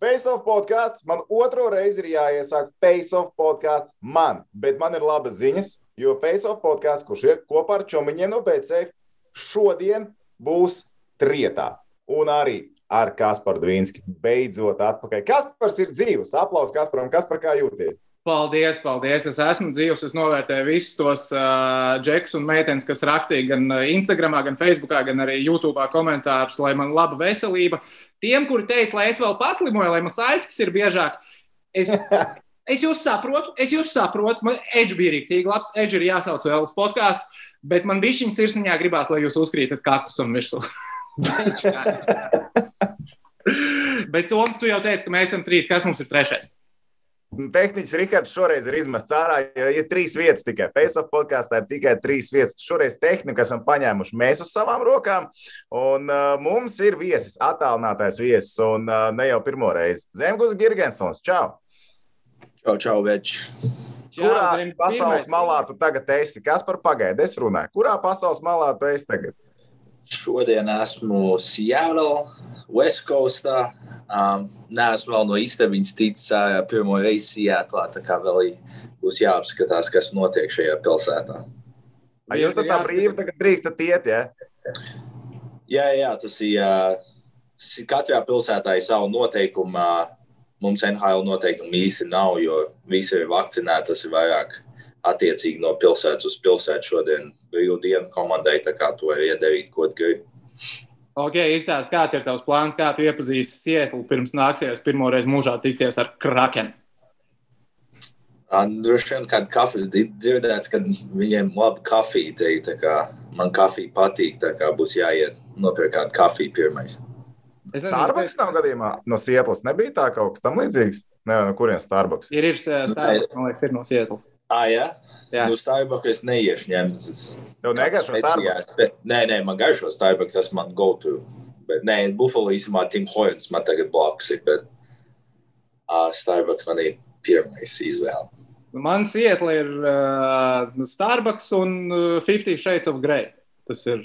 Face of podkāsts. Man otro reizi ir jāiesāk Face of podkāsts man, bet man ir labas ziņas, jo Face of podkāsts, kurš ir kopā ar Čomiņiem no BCF, šodien būs trietā. Un arī ar Kasparu Dvīnski. Beidzot, atpakaļ. Kaspars ir dzīves. Aplausos Kasparam, Kaspar, kā jūties? Paldies, paldies. Es esmu dzīves. Es novērtēju visus tos uh, džekus un meitenes, kas rakstīja gan Instagram, gan Facebook, gan arī YouTube komentārus, lai man laba veselība. Tiem, kuri teica, lai es vēl paslimoju, lai man sāļas ir biežāk, es, es jūs saprotu, es jūs saprotu. Man Edge bija rīktīgi labs, Edge ir jāsauc vēl uz podkāstu, bet man bija viņa sirsniņā gribās, lai jūs uzkrītat katrs un virsū. bet to tu jau teici, ka mēs esam trīs, kas mums ir trešais. Tehnicis Rihards šoreiz ir izmests ārā, jo ir trīs vietas tikai. Facebook podkāstā ir tikai trīs vietas. Šoreiz tehniku esam paņēmuši mēs uz savām rokām. Un uh, mums ir viesis, attālinātais viesis, un uh, ne jau pirmo reizi. Zemgus Girgensons, čau! Čau, čau, več! Kurā pasaules malā tu tagad esi? Kas par pagaidu? Es runāju. Kurā pasaules malā tu esi tagad? Šodien esmu Seattle, West Coastā. Um, Nē, esmu vēl no istabiņas ticis uh, pirmo reizi Seattle, tā kā vēl būs jāapskatās, kas notiek šajā pilsētā. Vai jūs tā brīvi tagad drīkstat iet, ja? Jā, jā, tas ir. Uh, katrā pilsētā ir savu noteikumu. Uh, mums NHL noteikumi īsti nav, jo visi ir vakcinēti. Tas ir vairāk attiecīgi no pilsētas uz pilsētu. Šodien brīvdienu komandai, tā kā to var iedarīt, ko gribi. Ok, izstāsti, kāds ir tavs plāns, kā tu iepazīsti Sietlu pirms nāksies pirmo reizi mūžā tikties ar Krakenu? Droši vien kāda kafija dzirdēts, ka viņiem laba kafija te man kafija patīk, tā kā būs jāiet nopirkt kādu kafiju pirmais. Es nezinu, Starbucks nav gadījumā no Sietlas. Nebija tā kaut kas tam līdzīgs. Nē, no kurienes Starbucks? Ir, ir Starbucks, man liekas, ir no Sietlas. Ah, jā? Jā. Nu, Starbucks es neiešu ņemt. Tev negaršo Starbucks? Bet, nē, nē, man garšo Starbucks, tas man go to. Bet nē, Buffalo īsumā Tim Hortons man tagad blakus ir, bet uh, Starbucks man ir pirmais izvēle. Man Sietla ir uh, Starbucks un uh, 50 Shades of Grey. Tas ir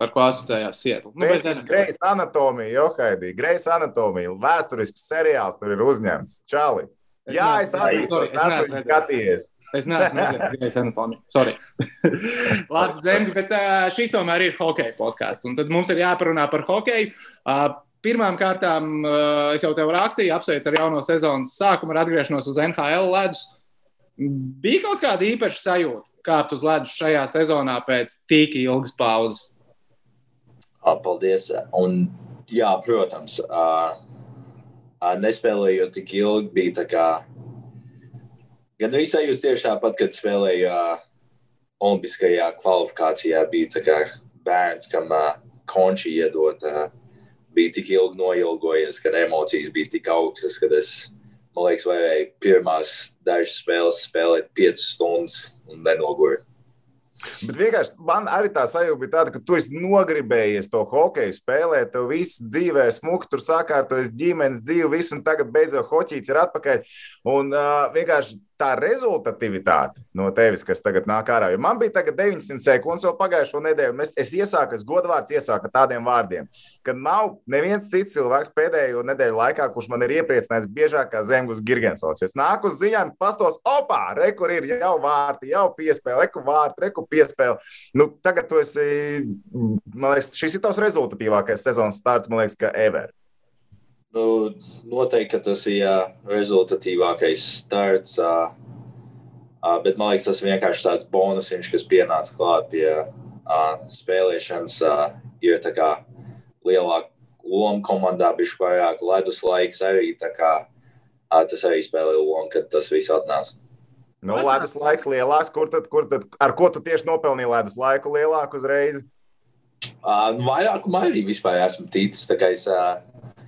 par ko asociējās Sietla. Nu, Grejas anatomija, Johaidī, Grejas anatomija, vēsturisks seriāls tur ir uzņemts. Čāli. Jā, es atzīstu, es esmu skatījies. Es neesmu redzējis anatomiju. Sorry. Labi, Zemgi, bet šis tomēr ir hokeja podkāsts. Un tad mums ir jāparunā par hokeju. Pirmām kārtām es jau tev rakstīju, apsveicu ar jauno sezonas sākumu, ar atgriešanos uz NHL ledus. Bija kaut kāda īpaša sajūta kāpt uz ledus šajā sezonā pēc tik ilgas pauzes. Paldies. Un, jā, protams, nespēlējot tik ilgi, bija tā kā Gan arī sajūta tieši tāpat, kad spēlēju uh, Olimpiskajā kvalifikācijā. Bija bērns, kam uh, konči iedot, uh, bija tik ilgi noilgojies, kad emocijas bija tik augstas, kad es, man liekas, varēju pirmās dažas spēles spēlēt piecas stundas un nenogurt. Bet vienkārši man arī tā sajūta bija tāda, ka tu esi nogribējies to hokeju spēlēt, tev viss dzīvē smuki, tur sakārtojas ģimenes dzīve, viss, un tagad beidzot hoķīts ir atpakaļ. Un uh, vienkārši tā rezultatīvitāte no tevis, kas tagad nāk ārā. Jo man bija tagad 900 sekundes vēl pagājušo nedēļu, un es, es iesāku, es godvārds iesāku tādiem vārdiem, ka nav neviens cits cilvēks pēdējo nedēļu laikā, kurš man ir iepriecinājis biežāk kā Zemgus Girgensons. Es nāku uz ziņām, pastos, opā, re, kur ir jau vārti, jau piespēle, reku vārti, reku piespēle. Nu, tagad tu esi, man liekas, šis ir tavs rezultatīvākais sezonas starts, man liekas, ka ever. Nu, noteikti tas ir jā, rezultatīvākais starts. Uh, bet man liekas, tas vienkārši tāds bonusiņš, kas pienāca klāt pie uh, spēlēšanas. Ir tā kā lielāka loma komandā, bija vairāk ledus laiks arī. Kā, tas arī spēlēja lomu, kad tas viss atnāca. Nu, ledus laiks lielāks, kur tad, kur tad, ar ko tu tieši nopelnīji ledus laiku lielāku uzreiz? Uh, vairāk maigi vispār esmu ticis. Es uh,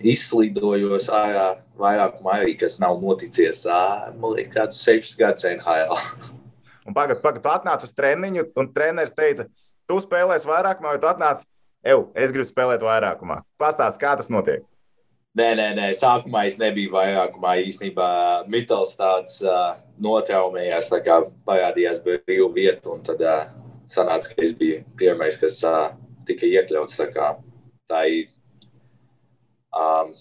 izslidojos ārā vairāk maijā, kas nav noticies, man liekas, kādus sešus gadus NHL. un pagad, pagad, tu atnāc uz treniņu, un treneris teica, tu spēlēsi vairākumā, vai tu atnāc, eju, es gribu spēlēt vairākumā. Pastāst, kā tas notiek? Nē, nē, nē, sākumā es nebiju vairākumā. Īsnībā Mitls tāds uh, notraumējās, tā kā parādījās brīvu vietu, un tad uh, sanāca, ka es biju pirmais, kas uh, tika iekļauts. Tā, kā, tā ir Um,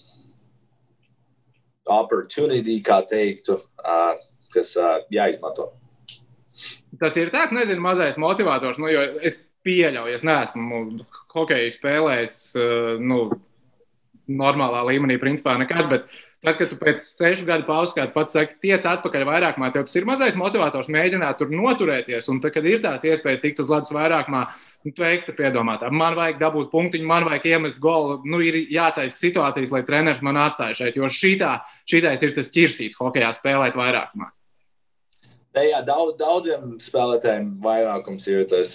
opportunity, kā teiktu, uh, kas uh, jāizmanto. Tas ir tā, ka nezinu, mazais motivators. Nu, es pieļauju, es neesmu hokeju spēlējis nu, normālā līmenī, principā nekad. Bet tad, kad tu pēc sešu gadu pauzes, kā pats saki, tiec atpakaļ vairākumā, tev tas ir mazais motivators mēģināt tur noturēties. Un tad, kad ir tās iespējas tikt uz ledus vairākumā, nu, tu ekstra piedomā, man vajag dabūt punktiņu, man vajag iemest golu. Nu, ir jātaisa situācijas, lai treneris man atstāja šeit, jo šitā, šitais ir tas ķirsīts hokejā spēlēt vairākumā. Ne, jā, daudz, daudziem spēlētājiem vairākums ir tas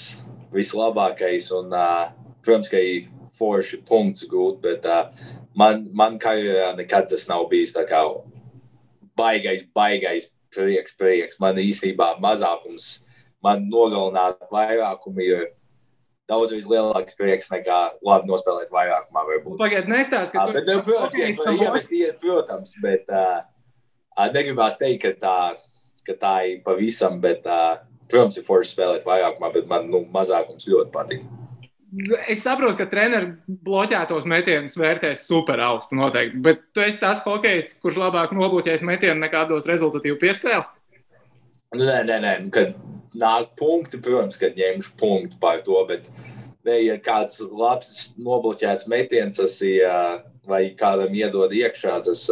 vislabākais. Un, uh, protams, ka ir forši punkts gūt, bet uh, man, man karjerā nekad tas nav bijis tā kā baigais, baigais prieks, prieks. Man īstenībā mazākums, man nogalināt vairākumu ir daudzreiz lielāks prieks nekā labi nospēlēt vairākumā. Pagaidiet, nestāst, ka tu... Bet, nu, protams, ja es varu ievest, protams, bet uh, negribās teikt, ka tā ka tā ir pavisam, bet, uh, protams, ir forši spēlēt vairākumā, bet man nu, mazākums ļoti patīk. Es saprotu, ka treneris bloķētos metienus vērtēs super augstu noteikti, bet tu esi tas hokejs, kurš labāk nobloķēs metienu nekā dos rezultatīvu piespēli? Nē, nē, nē, kad nāk punkti, protams, kad ņemšu punktu par to, bet ne, ja kāds labs nobloķēts metiens, tas ir, vai kādam iedod iekšā, tas,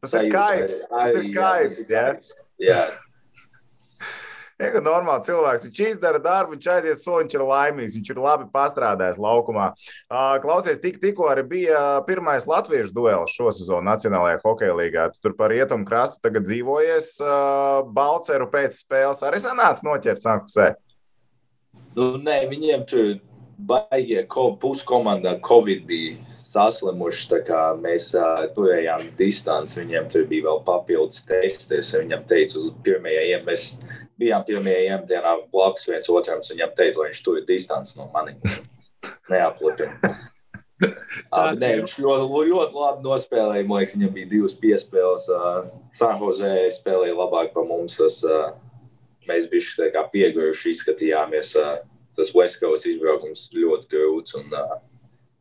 tas ir kaivs. Tas ir kaivs, jā. Jā. Ja, kad normāli cilvēks viņš izdara darbu, viņš aiziet soli, viņš ir laimīgs, viņš ir labi pastrādājis laukumā. Klausies, tik, tikko arī bija pirmais latviešu duels šosezon Nacionālajā hokeja līgā. Tu tur par rietumu krastu tagad dzīvojies. Balceru pēc spēles arī sanāca noķert sankusē. Nu, nē, viņiem tur baigie puskomandā Covid bija saslimuši. Mēs uh, turējām distanci. Viņiem tur bija vēl papildus testi. Es viņam teicu, uz pirmajiem mēs bijām pirmajā dienā blakus viens otram. Viņam teicu, lai viņš tur ir distanci no manis. Neaplipina. Uh, nē, viņš ļoti, ļoti labi nospēlēja. Man liekas, viņam bija divas piespēles. Uh, Sanhozē spēlēja labāk par mums. Tas, uh, mēs bijām pieguvuši, izskatījāmies. Uh, tas West Coast izbraukums ļoti grūts un uh,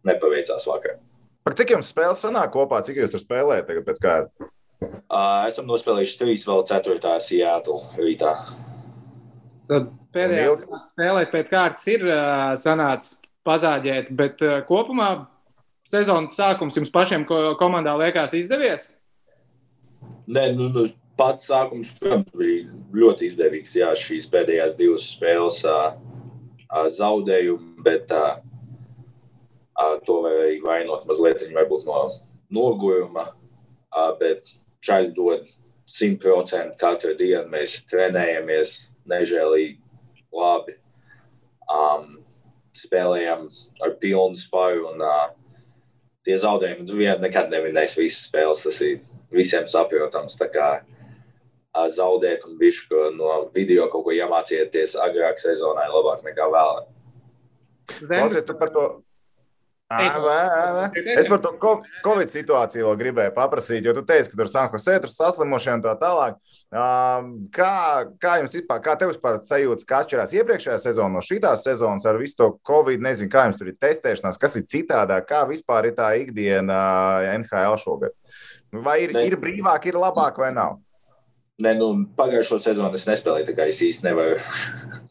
nepaveicās vakar. Par cik jums spēles sanāk kopā, cik jūs tur spēlējat tagad pēc kārtas? Uh, esam nospēlējuši trīs, vēl ceturtā Seattle rītā. Tad pēdējā spēlēs pēc kārtas ir uh, sanācis pazāģēt, bet uh, kopumā sezonas sākums jums pašiem ko, komandā liekas izdevies? Nē, nu, nu pats sākums, protams, bija ļoti izdevīgs. Jā, šīs pēdējās divas spēles. Uh, zaudējumu, bet uh, uh, to vajag vainot mazliet no noguruma. Uh, bet čaļi dod 100% katru dienu. Mēs trenējamies nežēlīgi labi. Um, spēlējam ar pilnu spēju. Un, uh, tie zaudējumi vien nekad nevinēs visas spēles. Tas ir visiem saprotams. Kā, uh, zaudēt un bišku no video kaut ko iemācīties agrāk sezonā ir labāk nekā vēlāk. Klausies, tu par to Es par to Covid situāciju vēl gribēju paprasīt, jo tu teici, ka tur sākās sēklas saslimušie un tā tālāk. Kā, kā jums vispār, kā tev vispār sajūta, kā atšķirās iepriekšējā sezona no šīs sezonas ar visu to Covid? Nezinu, kā jums tur ir testēšanās, kas ir citādāk, kā vispār ir tā ikdiena NHL šogad. Vai ir, ne. ir brīvāk, ir labāk vai nav? Ne, nu, pagājušo sezonu es nespēlēju, tā kā es īsti nevaru.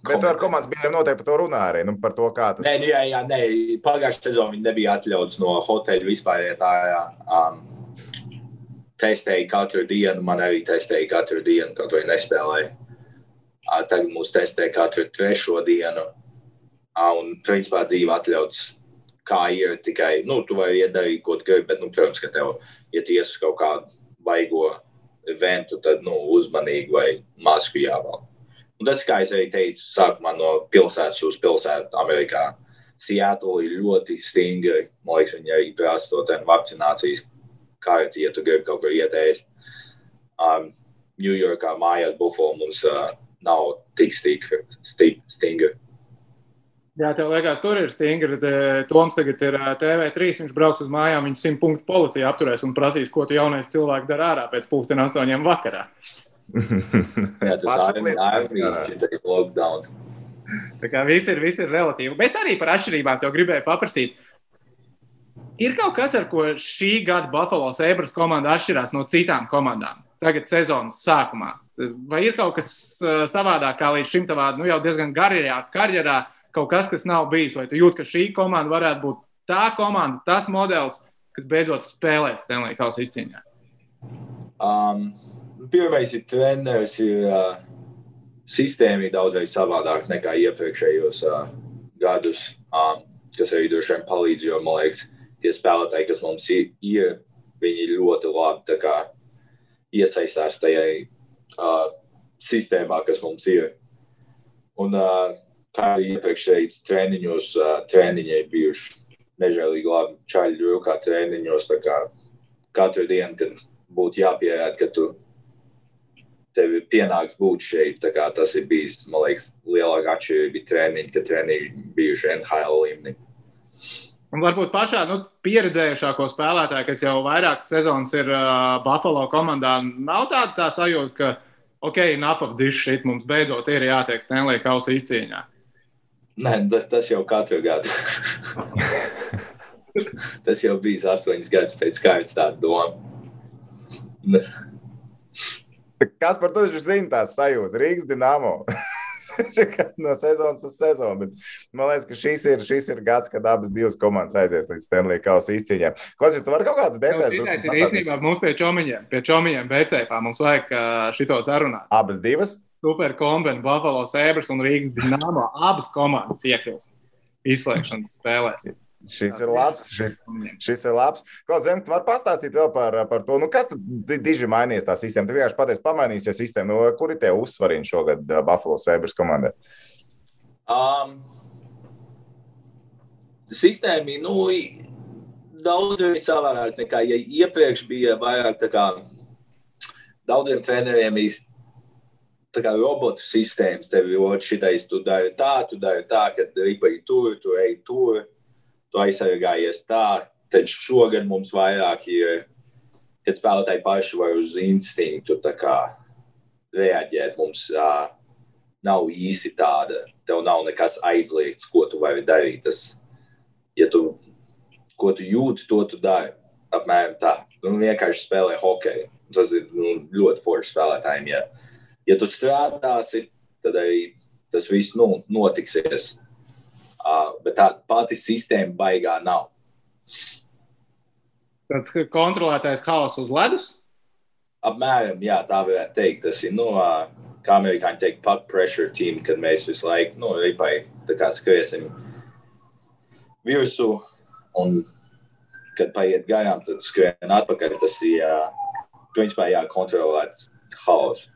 Bet ar komandas biedriem noteikti par to runā arī. Nu, par to, kā tas ir. Jā, jā, nē, pagājušā sezonā viņi nebija atļauts no hoteļa vispār. Ja tā, jā, um, testēja katru dienu, man arī testēja katru dienu, kaut vai nespēlēja. Uh, tagad mūs testē katru trešo dienu. Uh, un, principā, dzīve atļauts, kā ir tikai, nu, tu vari iedarīt, ko gribi, bet, nu, protams, ka tev, ja tiesas kaut kādu vaigo eventu, tad nu, uzmanīgi vai masku jāvelk. Un tas, kā jau teicu, sākumā no pilsētas uz pilsētu, Amerikā. Seattle ir ļoti stingri. Man liekas, viņi arī prasa to vakcinācijas kārtu, ja tu gribi kaut ko ieteikt. Um, New Yorkā mājās Buffalo mums uh, nav tik stingri. stingri. Jā, tev liekas, tur ir stingri. Toms tagad ir TV3. Viņš brauks uz mājām, viņš simt punktu policija apturēs un prasīs, ko tu jaunais cilvēks dara ārā pēc pusdien astoņiem vakarā. Jā, tas ir ārkārtīgi lockdowns. Tā kā viss ir, viss ir relatīvi. Mēs arī par atšķirībām te gribējām paprasīt. ir kaut kas, ar ko šī gada Buffalo Sabres komanda atšķirās no citām komandām tagad sezonas sākumā? Vai ir kaut kas uh, savādāk kā līdz šim tavā nu, jau diezgan garajā karjerā, kaut kas, kas nav bijis? Vai tu jūti, ka šī komanda varētu būt tā komanda, tas modelis, kas beidzot spēlēs Stanley Kausa izcīņā? Um, pirmais ir treneris, ir uh, sistēma daudzreiz savādāk nekā iepriekšējos uh, gadus, um, kas arī droši vien palīdz, jo man liekas, tie spēlētāji, kas mums ir, ir viņi ļoti labi kā, iesaistās tajā uh, sistēmā, kas mums ir. Un uh, kā arī iepriekšējos treniņos, uh, treniņi ir bijuši nežēlīgi labi. Čaļi drukā treniņos, tā kā katru dienu, kad būtu jāpierāda, ka tu tev ir pienāks būt šeit. Tas ir bijis, man liekas, lielāka atšķirība treniņi, ka treniņi bijuši NHL līmenī. Un varbūt pašā nu, pieredzējušāko spēlētāju, kas jau vairākas sezonas ir uh, Buffalo komandā, nav tāda tā sajūta, ka, ok, this shit, mums beidzot ir jātiek Stanley Kausa izcīņā. Nē, tas, tas jau katru gadu. tas jau bija astoņas gadus pēc kārtas tāda doma. Kas par to zina tās sajūtas? Rīgas Dienāmo. no sezonas uz sezonu. Bet man liekas, ka šis ir, šis ir gads, kad abas divas komandas aizies līdz Stanley Kausa izcīņai. Klausies, tu vari kaut kādas detaļas pateikt? Tas ir īstenībā mums pie čomiņiem, pie čomiņiem BCF. Mums vajag šito sarunāt. Abas divas? Super kombinācija, Buffalo Sabres un Rīgas Dienāmo. Abas komandas iekļūst izslēgšanas spēlēs. Šis ir labs. Šis, šis ir labs. Ko Zem, tu vari pastāstīt vēl par, par to, nu, kas tad diži mainījies tā sistēma? Tu vienkārši pateici, pamainīsies sistēma. Nu, kur ir tie uzsvariņi šogad Buffalo Sabres komandai? Um, sistēma ir nu, daudz savādāk nekā ja iepriekš bija vairāk tā kā daudziem treneriem īsti tā kā robotu sistēmas. Tev ir šitais, tu dari tā, tu dari tā, kad ripa ir tur, tu ej tur tu aizsargājies tā, tad šogad mums vairāk ir, kad spēlētāji paši var uz instinktu reaģēt. Mums uh, nav īsti tāda, tev nav nekas aizliegts, ko tu vari darīt. Tas, ja tu, ko tu jūti, to tu dari. Apmēram tā. Nu, vienkārši spēlē hokeju. Tas ir nu, ļoti forši spēlētājiem. Ja, ja tu strādāsi, tad arī tas viss nu, notiksies. Bet tā pati sistēma baigā nav. Tāds kontrolētais haoss uz ledus? Apmēram, jā, tā varētu teikt. Tas ir, nu, kā amerikāņi teikt, puck pressure team, kad mēs visu laiku, nu, ripai, tā kā skriesim virsū un, kad paiet garām, tad skrien atpakaļ. Tas ir, principā, jākontrolēts haoss.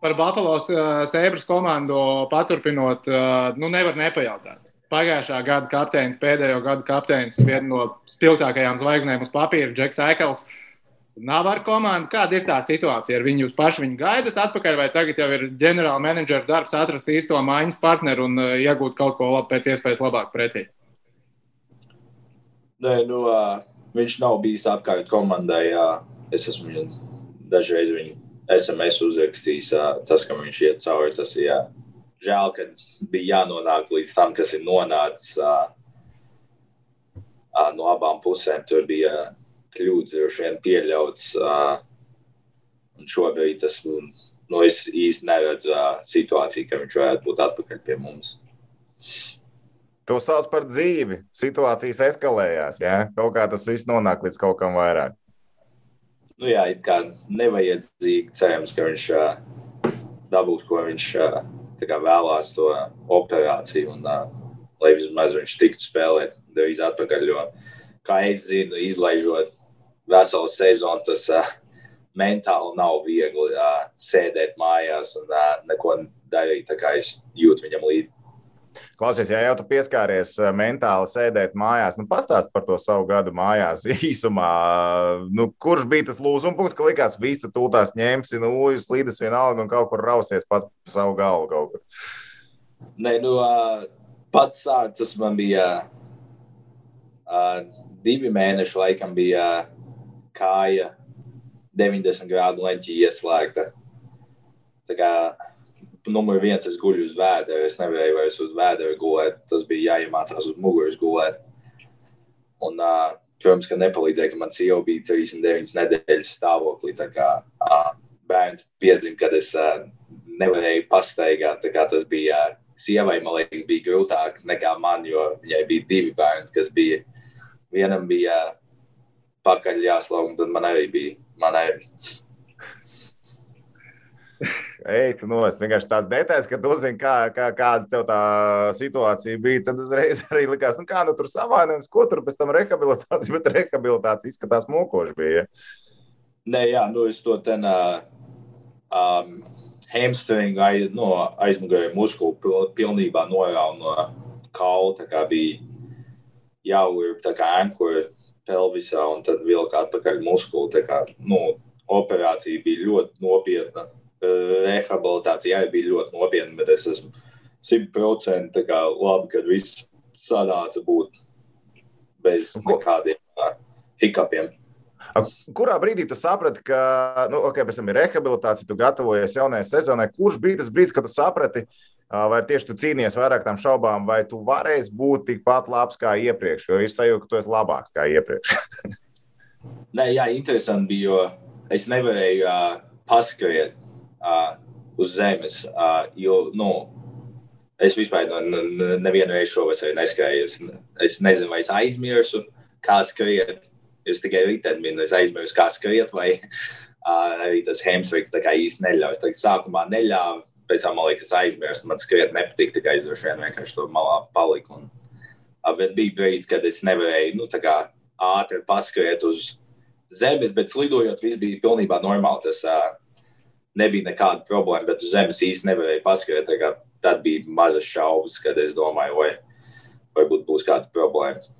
Par Buffalo uh, Sēbras komandu paturpinot, uh, nu nevar nepajautāt. Pagājušā gada kapteinis, pēdējo gadu kapteinis, viena no spilgtākajām zvaigznēm uz papīra, Džeks Aikels. Nav ar komandu. Kāda ir tā situācija? Ar viņu jūs paši viņu gaidat atpakaļ, vai tagad jau ir ģenerāla menedžera darbs atrast īsto maiņas partneru un uh, iegūt kaut ko labu, pēc iespējas labāk pretī? Nē, nu, uh, viņš nav bijis apkārt komandai. Uh, es esmu dažreiz viņu SMS uzrakstījis, tas, ka viņš iet cauri, tas ir jā. žēl, ka bija jānonāk līdz tam, kas ir nonācis no abām pusēm. Tur bija kļūdas, droši vien pieļauts. Un šobrīd tas, nu, es īsti neredzu situāciju, ka viņš varētu būt atpakaļ pie mums. To sauc par dzīvi. Situācijas eskalējās. Ja? Kaut kā tas viss nonāk līdz kaut kam vairāk nu, jā, kā nevajadzīgi cerams, ka viņš uh, dabūs, ko viņš uh, vēlās, to operāciju, un uh, lai vismaz viņš tiktu spēlēt drīz atpakaļ. Jo, kā es zinu, izlaižot veselu sezonu, tas uh, mentāli nav viegli uh, sēdēt mājās un uh, neko darīt. Tā kā es jūtu viņam līdzi. Klausies, ja jau tu pieskāries eh, mentāli sēdēt mājās, nu pastāst par to savu gadu mājās īsumā. Nu, kurš bija tas lūzuma punkts, ka likās, visi tūlīt ņemsi, nu, slīdas vienalga un kaut kur rausies pats pa savu galvu kaut kur? Nē, nu, pats sākt, tas man bija divi mēneši, laikam bija kāja 90 grādu leņķī ieslēgta. Tā kā numur viens, es guļu uz vēdera. Es nevarēju vairs uz vēdera gulēt. Tas bija jāiemācās uz muguras gulēt. Un, uh, protams, ka nepalīdzēja, ka man sieva bija 39 nedēļas stāvoklī. Tā kā uh, bērns piedzima, kad es uh, nevarēju pastaigāt. Tas bija uh, sievai, man liekas, bija grūtāk nekā man, jo viņai bija divi bērni, kas bija. Vienam bija uh, pakaļ jāslauka, un tad man arī bija. Man arī. Ej, tu no es vienkārši tās detaļas, ka tu zini, kā, kā, kāda tev tā situācija bija. Tad uzreiz arī likās, nu kā nu tur savainojums, ko tur pēc tam rehabilitācija, bet rehabilitācija izskatās mokoši bija. Ja? Nē, jā, nu es to ten uh, um, hamstring aiz, no aizmugurē muskulu pilnībā norāvu no kaula, tā kā bija jāurb tā kā ankura pelvisā un tad vilka atpakaļ muskulu. Tā kā, nu, operācija bija ļoti nopietna rehabilitācija arī bija ļoti nopietna, bet es esmu simtprocentīgi labi, ka viss sanāca būt bez nekādiem hikapiem. Kurā brīdī tu saprati, ka, nu, ok, pēc tam ir rehabilitācija, tu gatavojies jaunajai sezonai? Kurš bija tas brīdis, kad tu saprati, vai tieši tu cīnījies vairāk tam šaubām, vai tu varēsi būt tikpat labs kā iepriekš, jo ir sajūta, ka tu esi labāks kā iepriekš? Nē, jā, interesanti bija, jo es nevarēju uh, paskriet uh, uz zemes. Uh, jo, nu, es vispār no, nevienu reizi šovasar neskrēju. Es, es nezinu, vai es aizmirsu, kā skriet. Es tikai rītdien biju, es aizmirsu, kā skriet, vai uh, arī tas hamstrings tā kā īsti neļauj. Tā kā sākumā neļāva, pēc tam, man liekas, es aizmirsu, man skriet nepatīk, tikai es droši vien vienkārši tur malā paliku. Un, uh, bet bija brīdis, kad es nevarēju, nu, tā kā ātri paskriet uz zemes, bet slidojot, viss bija pilnībā normāli. Tas, uh, nebija nekāda problēma, bet uz zemes īsti nevarēja paskatīt. Tad bija mazas šaubas, kad es domāju, vai varbūt būs kādas problēmas.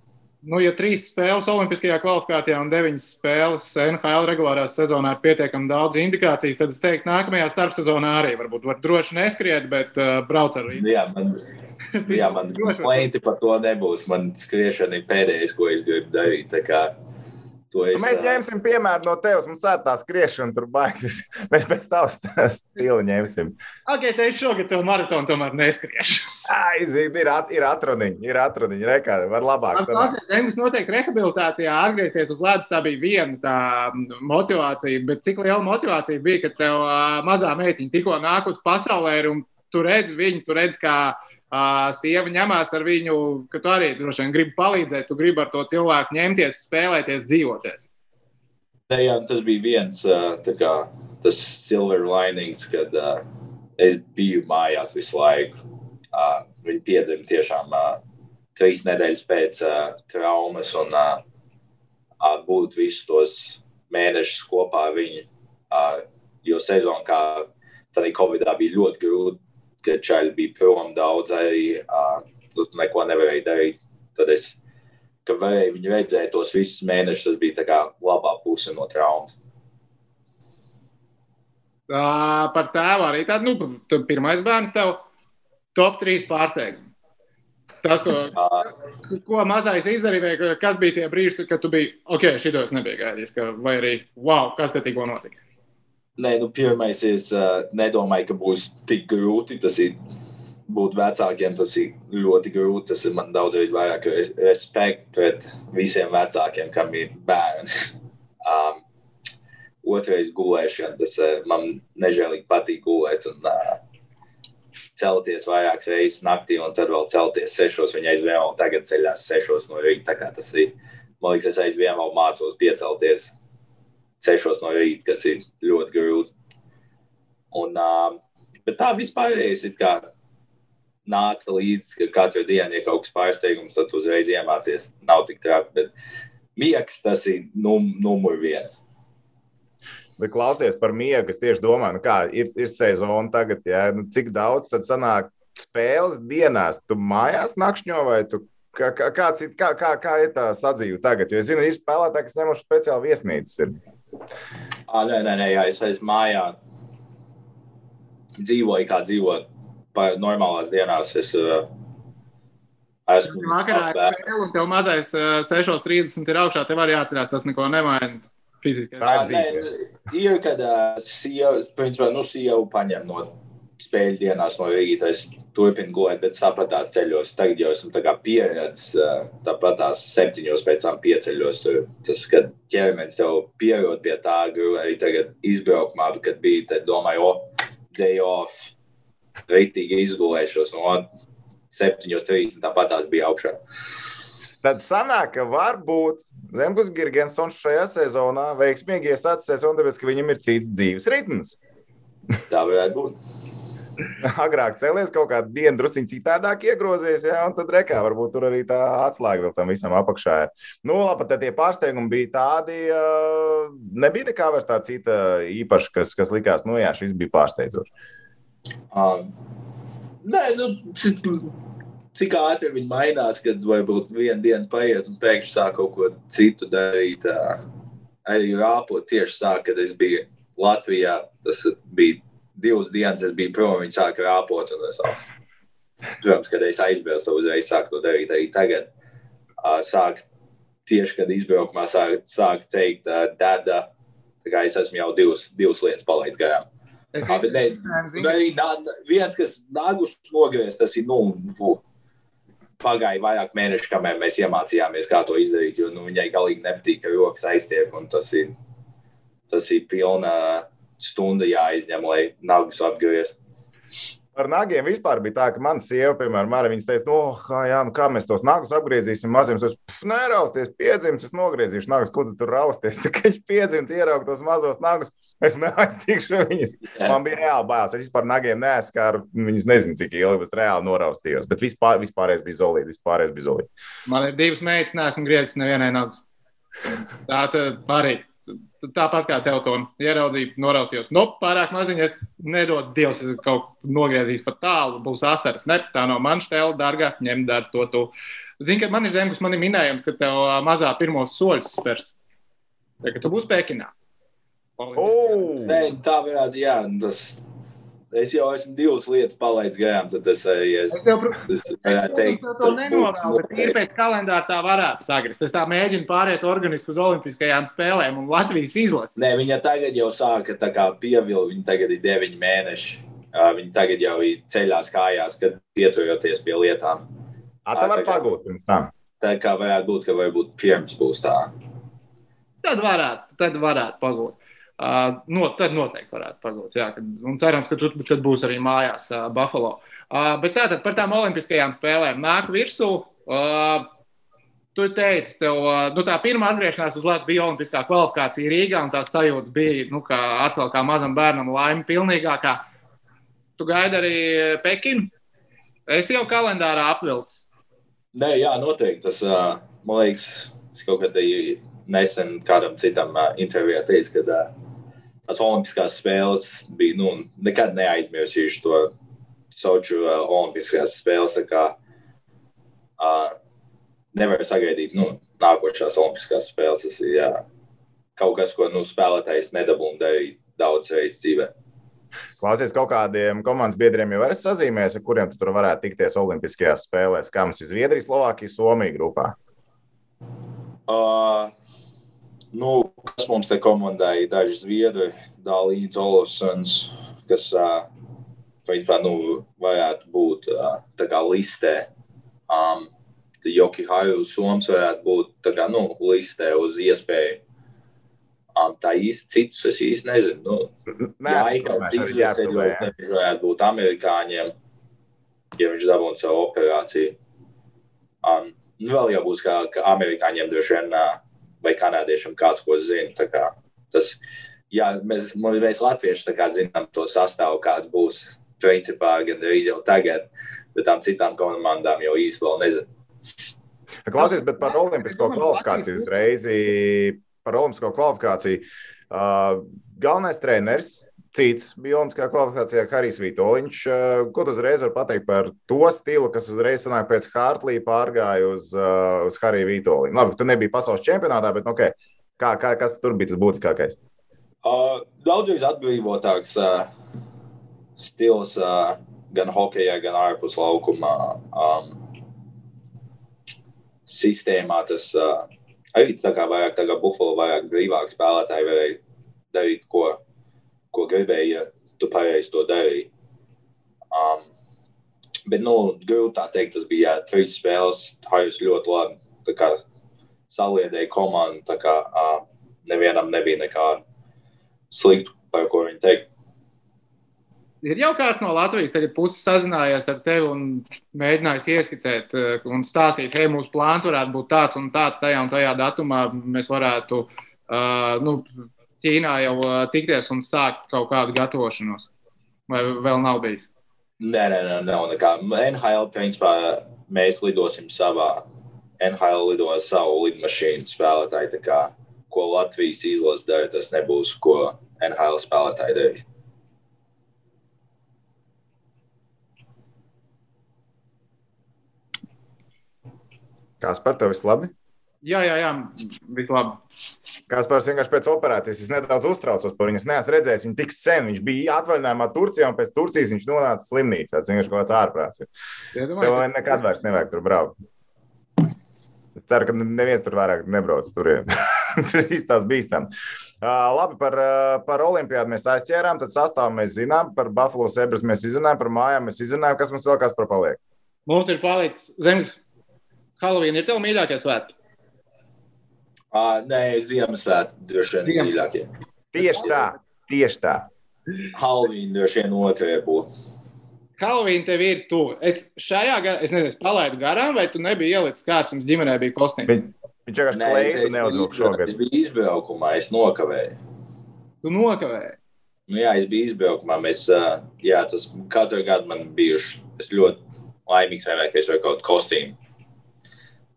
Nu, ja trīs spēles Olimpiskajā kvalifikācijā un deviņas spēles NHL regulārā sezonā ir pietiekami daudz indikācijas, tad es teiktu, nākamajā starpsezonā arī varbūt var droši neskriet, bet uh, brauc ar rītu. Jā, man, jā, man klienti par to nebūs. Man skriešana ir pēdējais, ko es gribu darīt. Nu, es, mēs ņemsim piemēru no tevis. Mums ir tā skriešana, tur baigs. Mēs pēc tavas stila ņemsim. Ok, te ir šogad tev maratonu tomēr neskriešu. Aiziet, ir, at, ir atruniņi, ir atruniņi, rekā, var labāk. Tas klausies, Zengus noteikti rehabilitācijā atgriezties uz ledus, tā bija viena tā motivācija, bet cik liela motivācija bija, ka tev mazā meitiņa tikko nāk uz pasaulē un tu redz viņu, tu redz, kā Uh, sieva ņemās ar viņu, ka tu arī droši vien gribi palīdzēt, tu gribi ar to cilvēku ņemties, spēlēties, dzīvoties. Ne, jā, tas bija viens kā, tas silver linings, kad uh, es biju mājās visu laiku. Uh, viņi piedzima tiešām uh, trīs nedēļas pēc traumas un būt visus tos mēnešus kopā ar viņu. Jo sezona, kā tad Covid-19 bija ļoti grūta ka čaļi bija prom daudz, arī uh, neko nevarēja darīt. Tad es, ka varēju viņu redzēt tos visus mēnešus, tas bija tā kā labā puse no traumas. Uh, par tēvu arī tādu, nu, tu pirmais bērns tev top 3 pārsteigums. Tas, ko, uh, ko mazais izdarīja, kas bija tie brīži, kad tu biji, ok, šitos nebija gaidījis, ka, vai arī, wow, kas te tikko notika? Nē, nu, pirmais es uh, nedomāju, ka būs tik grūti. Tas ir būt vecākiem, tas ir ļoti grūti. Tas ir man daudzreiz vairāk respekts pret visiem vecākiem, kam ir bērni. um, otrais gulēšana, tas uh, man nežēlīgi patīk gulēt. Un, uh, celties vairākas reizes naktī, un tad vēl celties sešos. Viņa aizvien vēl tagad ceļās sešos no rīta. Tas ir, man liekas, es aizvien vēl mācos piecelties 6 no rīta, kas ir ļoti grūti. Un, bet tā vispārējais ir kā nāca līdzi, ka katru dienu ir kaut kas pārsteigums, tad uzreiz iemācies. Nav tik traki, bet miegs tas ir num, numur viens. Bet klausies par miegu, es tieši domāju, nu kā ir, ir sezona tagad, ja? nu, cik daudz tad sanāk spēles dienās. Tu mājās nakšņo vai tu kā, kā, kā, kā, kā ir tā sadzīve tagad? Jo es zinu, ir spēlētāji, kas ņemuši speciāli viesnīcas. Ir. À, nē, nē, nē, jā, es esmu mājā. Dzīvoju kā dzīvot. Normālās dienās es uh, esmu. Vakarā spēle, un tev mazais uh, 6.30 ir augšā. Tev arī jāatcerās, tas neko nemaina. Fiziski. Tā ir dzīve. Ir, kad uh, sieva, principā, nu, sieva paņem no spēļu dienās no rīta es turpinu gulēt, bet sapratās ceļos. Tagad jau esmu pieredzējis, tāpat tās septiņos pēc tam pieceļos. Tas, kad ķermenis jau pierod pie tā, arī tagad izbraukumā, kad bija, tad domāju, o, day off, rītīgi izgulēšos. Un 7.30 tāpat tās bija augšā. Tad sanāk, ka varbūt Zemgus Girgensons šajā sezonā veiksmīgi iesācis sezonu, tāpēc, ka viņam ir cits dzīves ritms. Tā varētu būt. Agrāk cēlies kaut kādā dienā, druskuļi citādāk iegrozies, ja, un tad rekā varbūt tur arī tā atslēga vēl tam visam apakšā ir. Nu, labi, tad tie pārsteigumi bija tādi, uh, nebija nekā vairs tā cita īpaša, kas, kas likās, nu jā, šis bija pārsteidzošs. Um, nē, nu, cik ātri viņi mainās, kad varbūt viena diena paiet un pēkšņi sāk kaut ko citu darīt. Uh, arī rāpot tieši sāk, kad es biju Latvijā. Tas bija divas dienas, es biju prom, viņi sāka rāpot. Es, protams, kad es aizbraucu, uzreiz sāku to darīt arī tagad. Sāk tieši, kad izbraukumā sāk, sāk teikt, dada, tā kā es esmu jau divas, divas lietas palaidis garām. Es Abi, ne, ne, ne, viens, kas nagus nogriezt, tas ir, nu, pagāja vairāk mēneši, kamēr mēs iemācījāmies, kā to izdarīt, jo nu, viņai galīgi nepatīk, ka rokas aiztiek, un tas ir, tas ir pilna stunda jāizņem, lai nagus apgrieztu. Ar nagiem vispār bija tā, ka mana sieva, piemēram, arī viņa teica, no, nu, kā, jā, nu, kā mēs tos nagus apgriezīsim. Maziem es nerausties, piedzimis, es nogriezīšu nagus, ko tu tur rausties. Kad viņš piedzimis, ierauga tos mazos nagus, es neaiztikšu viņus. Man bija reāli bāzes. Es vispār nagiem neskāru, viņus nezinu, cik ilgi es reāli noraustījos. Bet vispār, vispārējais bija zolīti, vispārējais bija zolīti. Man ir divas meitas, neesmu griezis nevienai nagus. Tā tad arī. Tāpat kā tev to ieraudzīju, noraustījos. Nu, pārāk maziņš, es nedodu Dievs, es kaut ko nogriezīs pa tālu, būs asaras. Ne, tā no manas tēla, dārgā, ņem dar to. Tu. Zini, ka man ir zemes, man ir minējums, ka tev mazā pirmos soļus spērs. Tā, ka tu būsi Pekinā. Oh! Nē, tā varētu, jā, tas Es jau esmu divas lietas palaidis garām, tad es arī es, es tev, es varētu teikt, ka tas nenorāda, bet ir pēc kalendāra tā varētu sagrist. Es tā mēģinu pāriet organisku uz olimpiskajām spēlēm un Latvijas izlasi. Nē, viņa tagad jau sāka tā kā pievilkt, viņa tagad ir deviņi mēneši. Viņa tagad jau ir ceļās kājās, kad pieturoties pie lietām. A, tā var pagūt pirms tam. Tā kā varētu būt, ka varbūt pirms būs tā. Tad varētu, tad varētu pagūt. Uh, no, tad noteikti varētu pagūt. Jā, kad, un cerams, ka tur būs arī mājās uh, Buffalo. Uh, bet tātad par tām olimpiskajām spēlēm nāk virsū. Uh, Tu teici, tev nu, tā pirmā atgriešanās uz Latvijas bija olimpiskā kvalifikācija Rīgā, un tās sajūtas bija nu, kā, atkal kā mazam bērnam laime pilnīgākā. Tu gaidi arī Pekinu? Es jau kalendārā apvilcis. Nē, jā, noteikti. Tas, man liekas, es kaut kad nesen kādam citam intervijā teicu, ka tās Olimpiskās spēles bija nu, nekad neaizmirsīšu to Soču uh, Olimpiskās spēles. Kā, uh, nevar sagaidīt nu, nākošās Olimpiskās spēles. Tas ir jā, kaut kas, ko nu, spēlētājs nedabūna darīt daudz reizes dzīvē. Klausies, kaut kādiem komandas biedriem jau ir sazīmēs, ar kuriem tu tur varētu tikties Olimpiskajās spēlēs. Kā mums ir Zviedrija, Slovākija, Somija grupā? Uh, Nu, kas mums te komandai ir daži zviedri, Dālīds Olofsons, kas uh, principā, nu, varētu būt uh, tā kā listē. Um, Joki Hailu Soms varētu būt tā kā, nu, listē uz iespēju. Um, tā īsti citus es īsti nezinu. Nu, jā, kāds izvēlēs, nezinu, varētu būt amerikāņiem, ja viņš dabūna savu operāciju. Um, vēl jau būs kā, ka amerikāņiem droši vien uh, vai kanādiešam kāds ko zina. Kā tas, jā, mēs, mēs latvieši zinām to sastāvu, kāds būs principā gan arī jau tagad, bet tām citām komandām jau īsti vēl nezinu. Klausies, bet par olimpisko kvalifikāciju uzreiz, par olimpisko kvalifikāciju. Uh, galvenais treneris cits bija Olimpiskajā kvalifikācijā Harijs Vitoļņš. Ko tu uzreiz vari pateikt par to stilu, kas uzreiz sanāk pēc Hartlī pārgāja uz, uz Hariju Vitoļņu? Labi, tu nebija pasaules čempionātā, bet okay. kā, kā, kas tur bija tas būtiskākais? Uh, Daudzreiz atbrīvotāks uh, stils uh, gan hokeja, gan ārpus laukuma um, sistēmā. Tas uh, arī tā kā vairāk, tā kā Buffalo, vairāk brīvāk spēlētāji varēja darīt, ko ko gribēji, ja tu pareizi to darīji. Um, bet, nu, grūti tā teikt, tas bija jā, trīs spēles. Hajus ļoti labi kā, saliedēja komandu. Tā kā uh, nevienam nebija nekāda slikta, par ko viņi teikt. Ir jau kāds no Latvijas puses sazinājies ar tevi un mēģinājis ieskicēt un stāstīt, hei, mūsu plāns varētu būt tāds un tāds, tajā un tajā datumā mēs varētu uh, nu, Ķīnā jau tikties un sākt kaut kādu gatavošanos. Vai vēl nav bijis? Nē, nē, nē nav nekā. NHL, principā, mēs lidosim savā. NHL lidos savu lidmašīnu spēlētāju. Kā, ko Latvijas izlase dara, tas nebūs, ko NHL spēlētāji darīs. Kas par to viss labi? Jā, jā, jā viss labi. Kaspars vienkārši pēc operācijas es nedaudz uztraucos par viņu. Es neesmu redzējis viņu tik sen. Viņš bija atvaļinājumā Turcijā, un pēc Turcijas viņš nonāca slimnīcā. Tas vienkārši kaut kāds ārprāts. Tev nekad vairs nevajag tur braukt. Es ceru, ka neviens tur vairāk nebrauc. Tur ir īstās bīstam. Uh, labi, par, uh, par olimpiādu mēs aizķērām, tad sastāvu mēs zinām, par Buffalo Sebras mēs izzinājām, par mājām mēs izzinājām, kas mums vēl kas par paliek. Mums ir palicis zemes. Halloween ir tev mīļākie svētki? Uh, nē, Ziemassvētku droši vien mīļākie. Tieši tā, tieši tā. Halloween droši vien otrajā būtu. Halloween tev ir tuvu. Es šajā gadā, es nezinu, palaidu garām, vai tu nebija ielicis kāds, mums ģimenē bija kostīms. Viņš vienkārši klēja, neuzvilka šogad. Es biju izbraukumā, es nokavēju. Tu nokavēji? Nu, jā, es biju izbraukumā. Mēs, jā, tas katru gadu man bijuši. Es ļoti laimīgs vienmēr, ka es varu kaut kostīmu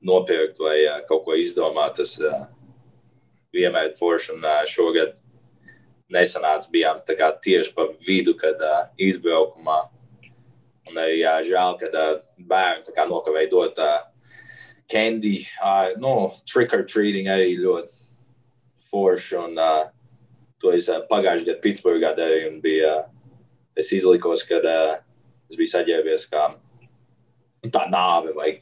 nopirkt vai kaut ko izdomāt. Tas vienmēr ir forši. Un šogad nesanāca, bijām tieši pa vidu, kad izbraukumā. Un arī uh, žēl, ka bērni nokavēja dot candy, no, trick or treating arī ļoti forši. Un, to es pagājušajā gadā Pitsburgā darīju. Un bija, es izlikos, ka uh, es biju saģērbies kā tā nāve. Vai,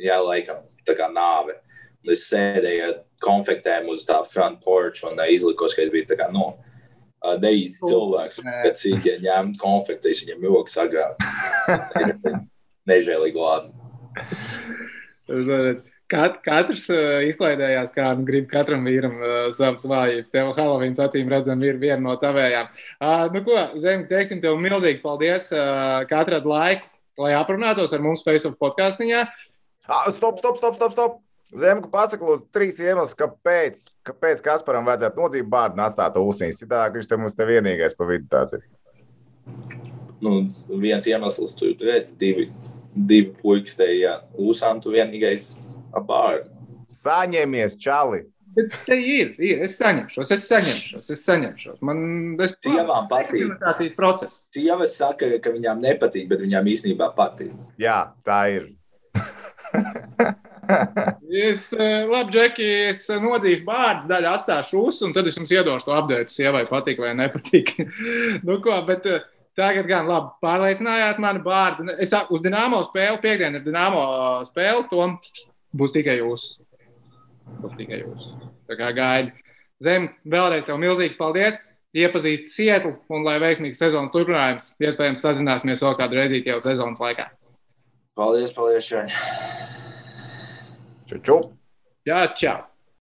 jā, laikam, tā kā nāve. Un es sēdēju ar konfektēm uz tā front porch un uh, izlikos, ka es biju tā kā, no, uh, neīsts cilvēks. Kad cīņā ņēma konfektes, viņam joks agrāk. Nežēlīgi labi. Kat, katrs uh, izklaidējās, kā nu, grib katram vīram uh, savas vājības. Tev Halloween acīm redzam, ir viena no tavējām. Uh, nu, ko, Zem, teiksim tev milzīgi paldies, uh, ka atrad laiku, lai aprunātos ar mums Facebook podkāstiņā. Ah, stop, stop, stop, stop! stop. Zemku pasaka, lūdzu, trīs iemeslus, kāpēc, kāpēc Kasparam vajadzētu nodzīvot bārdu un atstāt ūsīs. Citādi viņš te mums te vienīgais pa vidu tāds ir. Nu, viens iemesls, tu redzi, divi, divi puikas te, jā, ūsām tu vienīgais ap bārdu. Saņemies, čali! Bet te ir, ir, es saņemšos, es saņemšos, es saņemšos. Man tas patīk. Tas ir process. Sievas saka, ka viņām nepatīk, bet viņām īstenībā patīk. Jā, tā ir. Es, eh, labi, Džeki, es nodzīšu vārdu daļu, atstāšu uz, un tad es jums iedošu to apgādājumu, sievai patīk vai nepatīk. nu, ko, bet, eh, Tagad gan labi pārliecinājāt mani vārdu. Es uz Dienāmo spēli, piekdienu ir Dienāmo spēle, to būs tikai jūs. Būs tikai jūs. Tā kā gaidi. Zem, vēlreiz tev milzīgs paldies! Iepazīst Sietlu un lai veiksmīgs sezonas turpinājums. Iespējams, sazināsimies vēl kādu reizi jau sezonas laikā. Paldies, paldies, Šaņ. Čau, čau. Jā, čau.